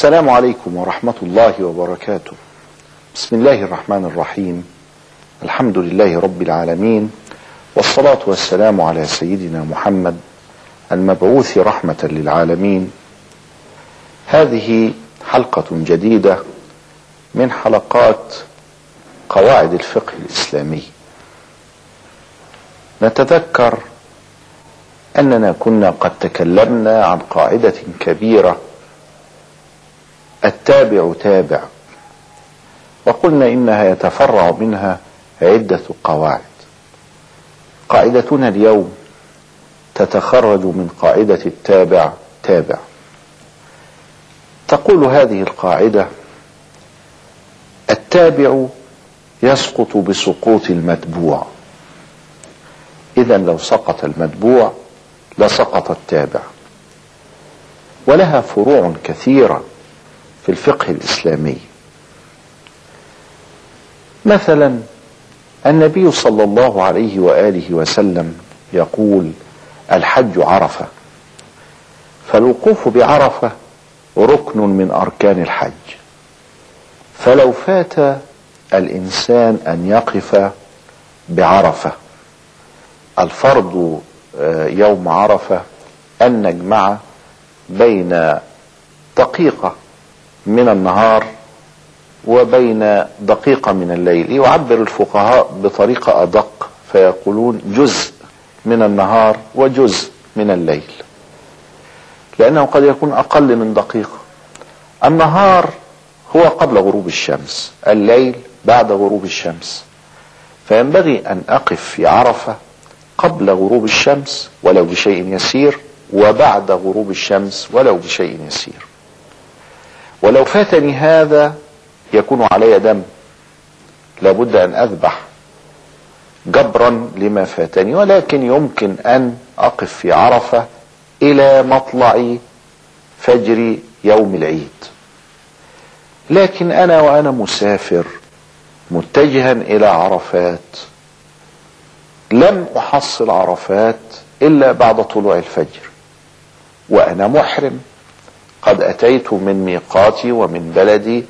السلام عليكم ورحمة الله وبركاته. بسم الله الرحمن الرحيم. الحمد لله رب العالمين والصلاة والسلام على سيدنا محمد المبعوث رحمة للعالمين. هذه حلقة جديدة من حلقات قواعد الفقه الإسلامي. نتذكر أننا كنا قد تكلمنا عن قاعدة كبيرة التابع تابع. وقلنا إنها يتفرع منها عدة قواعد. قاعدتنا اليوم تتخرج من قاعدة التابع تابع. تقول هذه القاعدة التابع يسقط بسقوط المتبوع. إذا لو سقط المتبوع لسقط التابع. ولها فروع كثيرة. في الفقه الإسلامي. مثلا النبي صلى الله عليه وآله وسلم يقول الحج عرفة فالوقوف بعرفة ركن من أركان الحج. فلو فات الإنسان أن يقف بعرفة الفرض يوم عرفة أن نجمع بين دقيقة من النهار وبين دقيقة من الليل. يعبر الفقهاء بطريقة أدق فيقولون جزء من النهار وجزء من الليل. لأنه قد يكون أقل من دقيقة النهار هو قبل غروب الشمس الليل بعد غروب الشمس. فينبغي أن أقف في عرفة قبل غروب الشمس ولو بشيء يسير وبعد غروب الشمس ولو بشيء يسير. ولو فاتني هذا يكون علي دم. لابد أن أذبح جبرا لما فاتني ولكن يمكن أن أقف في عرفة إلى مطلع فجر يوم العيد. لكن أنا وأنا مسافر متجها إلى عرفات لم أحصل عرفات إلا بعد طلوع الفجر وأنا محرم. قد أتيت من ميقاتي ومن بلدي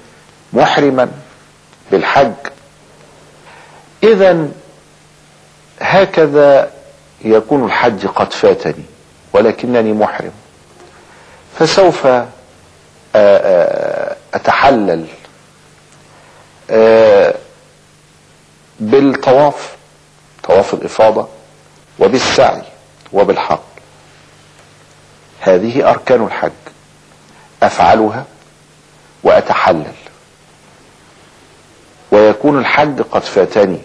محرما بالحج. اذا هكذا يكون الحج قد فاتني ولكنني محرم. فسوف أتحلل بالطواف طواف الإفاضة وبالسعي وبالحق. هذه أركان الحج. أفعلها وأتحلل. ويكون الحج قد فاتني.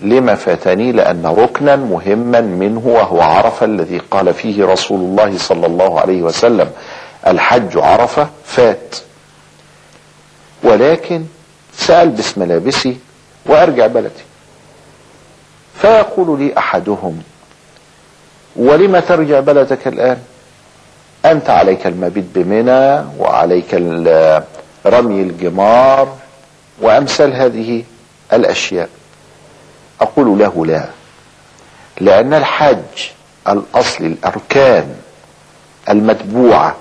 لما فاتني؟ لأن ركنا مهما منه وهو عرفة الذي قال فيه رسول الله صلى الله عليه وسلم الحج عرفة فات. ولكن سالبس ملابسي وأرجع بلدي. فيقول لي أحدهم ولم ترجع بلدك الآن؟ أنت عليك المبيت بمنى وعليك رمي الجمار وأمثال هذه الأشياء. أقول له لا لأن الحج الأصل الأركان المتبوعة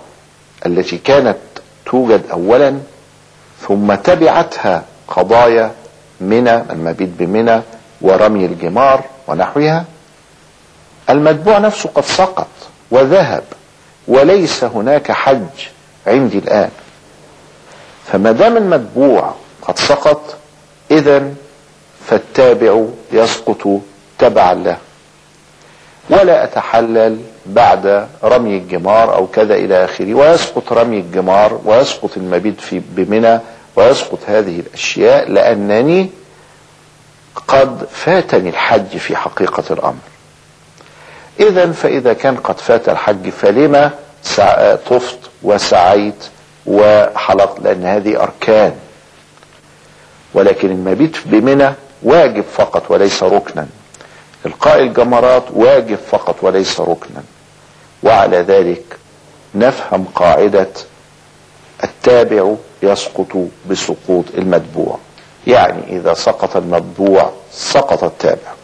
التي كانت توجد اولا ثم تبعتها قضايا منى المبيت بمنى ورمي الجمار ونحوها المتبوع نفسه قد سقط وذهب. وليس هناك حج عندي الآن. فما دام المتبوع قد سقط اذا فالتابع يسقط تبعا له. ولا أتحلل بعد رمي الجمار أو كذا إلى آخره ويسقط رمي الجمار ويسقط المبيت في بمنى ويسقط هذه الأشياء لأنني قد فاتني الحج في حقيقة الأمر. اذا فإذا كان قد فات الحج فلما طفت وسعيت وحلقت؟ لأن هذه أركان. ولكن المبيت بمنى واجب فقط وليس ركنا. إلقاء الجمرات واجب فقط وليس ركنا. وعلى ذلك نفهم قاعدة التابع يسقط بسقوط المتبوع. يعني إذا سقط المتبوع سقط التابع.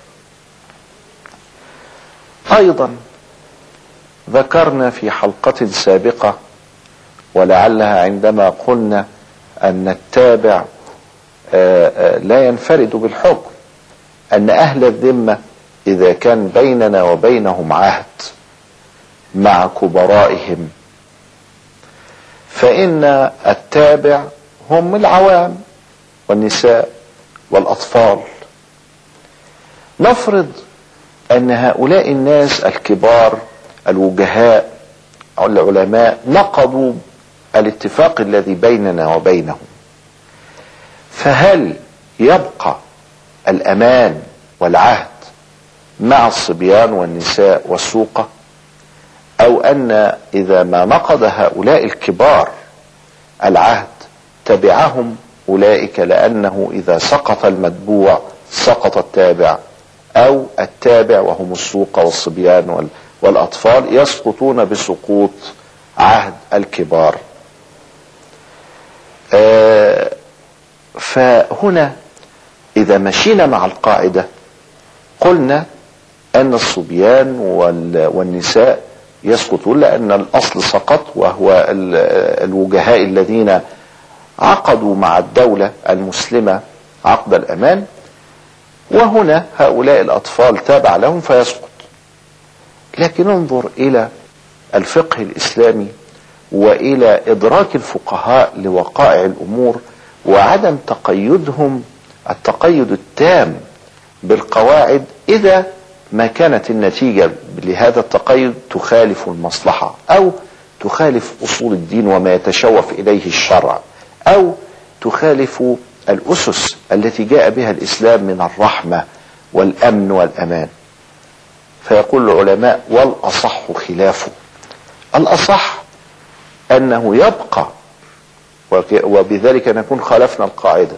أيضا ذكرنا في حلقة سابقة ولعلها عندما قلنا أن التابع لا ينفرد بالحكم أن أهل الذمة إذا كان بيننا وبينهم عهد مع كبرائهم فإن التابع هم العوام والنساء والأطفال. نفرض أن هؤلاء الناس الكبار الوجهاء العلماء نقضوا الاتفاق الذي بيننا وبينهم. فهل يبقى الأمان والعهد مع الصبيان والنساء والسوقة أو أن إذا ما نقض هؤلاء الكبار العهد تبعهم أولئك لأنه إذا سقط المتبوع سقط التابع. أو التابع وهم السوق والصبيان والأطفال يسقطون بسقوط عهد الكبار. آه فهنا إذا مشينا مع القاعدة قلنا أن الصبيان والنساء يسقطون لأن الأصل سقط وهو الوجهاء الذين عقدوا مع الدولة المسلمة عقد الأمان. وهنا هؤلاء الأطفال تابع لهم فيسقط. لكن انظر إلى الفقه الإسلامي وإلى إدراك الفقهاء لوقائع الأمور وعدم تقيدهم التقيد التام بالقواعد إذا ما كانت النتيجة لهذا التقيد تخالف المصلحة أو تخالف أصول الدين وما يتشوف إليه الشرع أو تخالف الأسس التي جاء بها الإسلام من الرحمة والأمن والأمان. فيقول العلماء والأصح خلافه. الأصح أنه يبقى وبذلك نكون خالفنا القاعدة.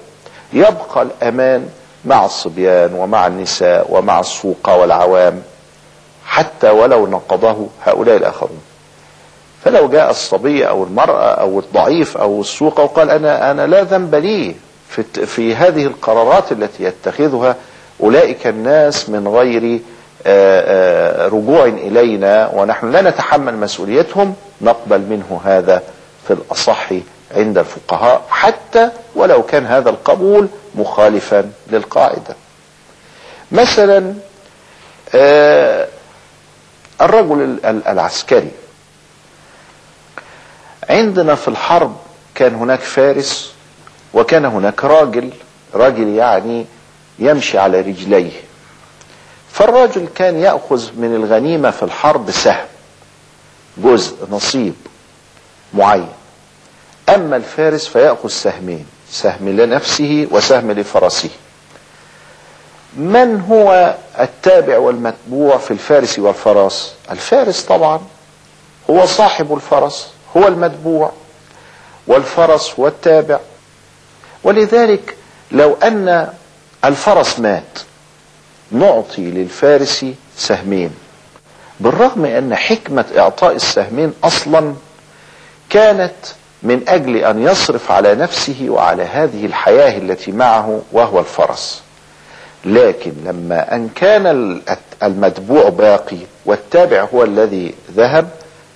يبقى الأمان مع الصبيان ومع النساء ومع السوق والعوام حتى ولو نقضه هؤلاء الآخرون. فلو جاء الصبي أو المرأة أو الضعيف أو السوق وقال أنا أنا لا ذنب لي. في, في هذه القرارات التي يتخذها أولئك الناس من غير رجوع إلينا ونحن لا نتحمل مسؤوليتهم نقبل منه هذا في الأصح عند الفقهاء حتى ولو كان هذا القبول مخالفا للقاعدة. مثلا الرجل العسكري. عندنا في الحرب كان هناك فارس وكان هناك راجل راجل يعني يمشي على رجليه. فالراجل كان يأخذ من الغنيمة في الحرب سهم جزء نصيب معين. أما الفارس فيأخذ سهمين سهم لنفسه وسهم لفرسه. من هو التابع والمتبوع في الفارس والفرس؟ الفارس طبعا هو صاحب الفرس هو المتبوع. والفرس هو التابع. ولذلك لو أن الفرس مات نعطي للفارس سهمين. بالرغم أن حكمة إعطاء السهمين أصلا كانت من أجل أن يصرف على نفسه وعلى هذه الحياة التي معه وهو الفرس. لكن لما أن كان المتبوع باقي والتابع هو الذي ذهب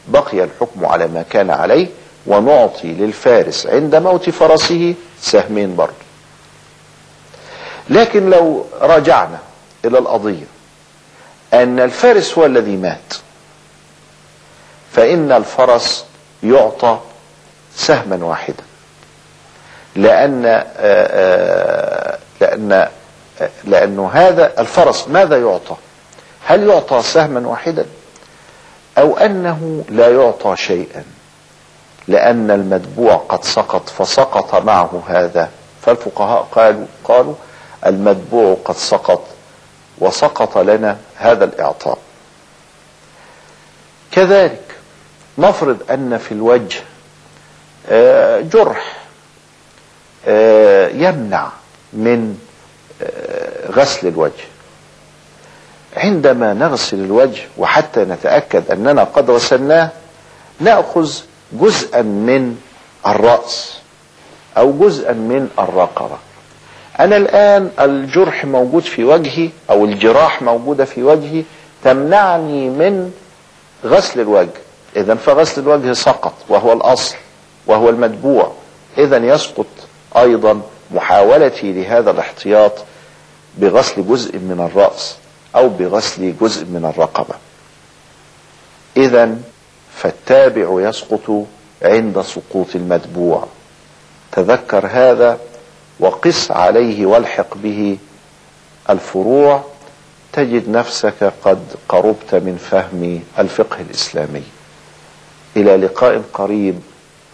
بقي الحكم على ما كان عليه ونعطي للفارس عند موت فرسه سهمين برضه لكن لو رجعنا إلى القضية أن الفارس هو الذي مات فإن الفرس يعطى سهما واحدا. لأن لأن لأنه هذا الفرس ماذا يعطى؟ هل يعطى سهما واحدا؟ أو أنه لا يعطى شيئا؟ لأن المتبوع قد سقط فسقط معه هذا. فالفقهاء قالوا قالوا المتبوع قد سقط وسقط لنا هذا الإعطاء. كذلك نفرض أن في الوجه جرح يمنع من غسل الوجه. عندما نغسل الوجه وحتى نتأكد أننا قد غسلناه نأخذ جزءا من الرأس أو جزءا من الرقبة. أنا الآن الجرح موجود في وجهي أو الجراح موجودة في وجهي تمنعني من غسل الوجه. اذا فغسل الوجه سقط وهو الأصل وهو المتبوع. اذا يسقط أيضا محاولتي لهذا الاحتياط بغسل جزء من الرأس أو بغسل جزء من الرقبة. اذا فالتابع يسقط عند سقوط المتبوع. تذكر هذا وقس عليه والحق به الفروع تجد نفسك قد قربت من فهم الفقه الإسلامي. إلى لقاء قريب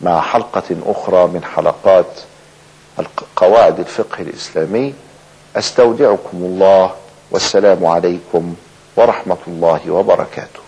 مع حلقة أخرى من حلقات قواعد الفقه الإسلامي. أستودعكم الله والسلام عليكم ورحمة الله وبركاته.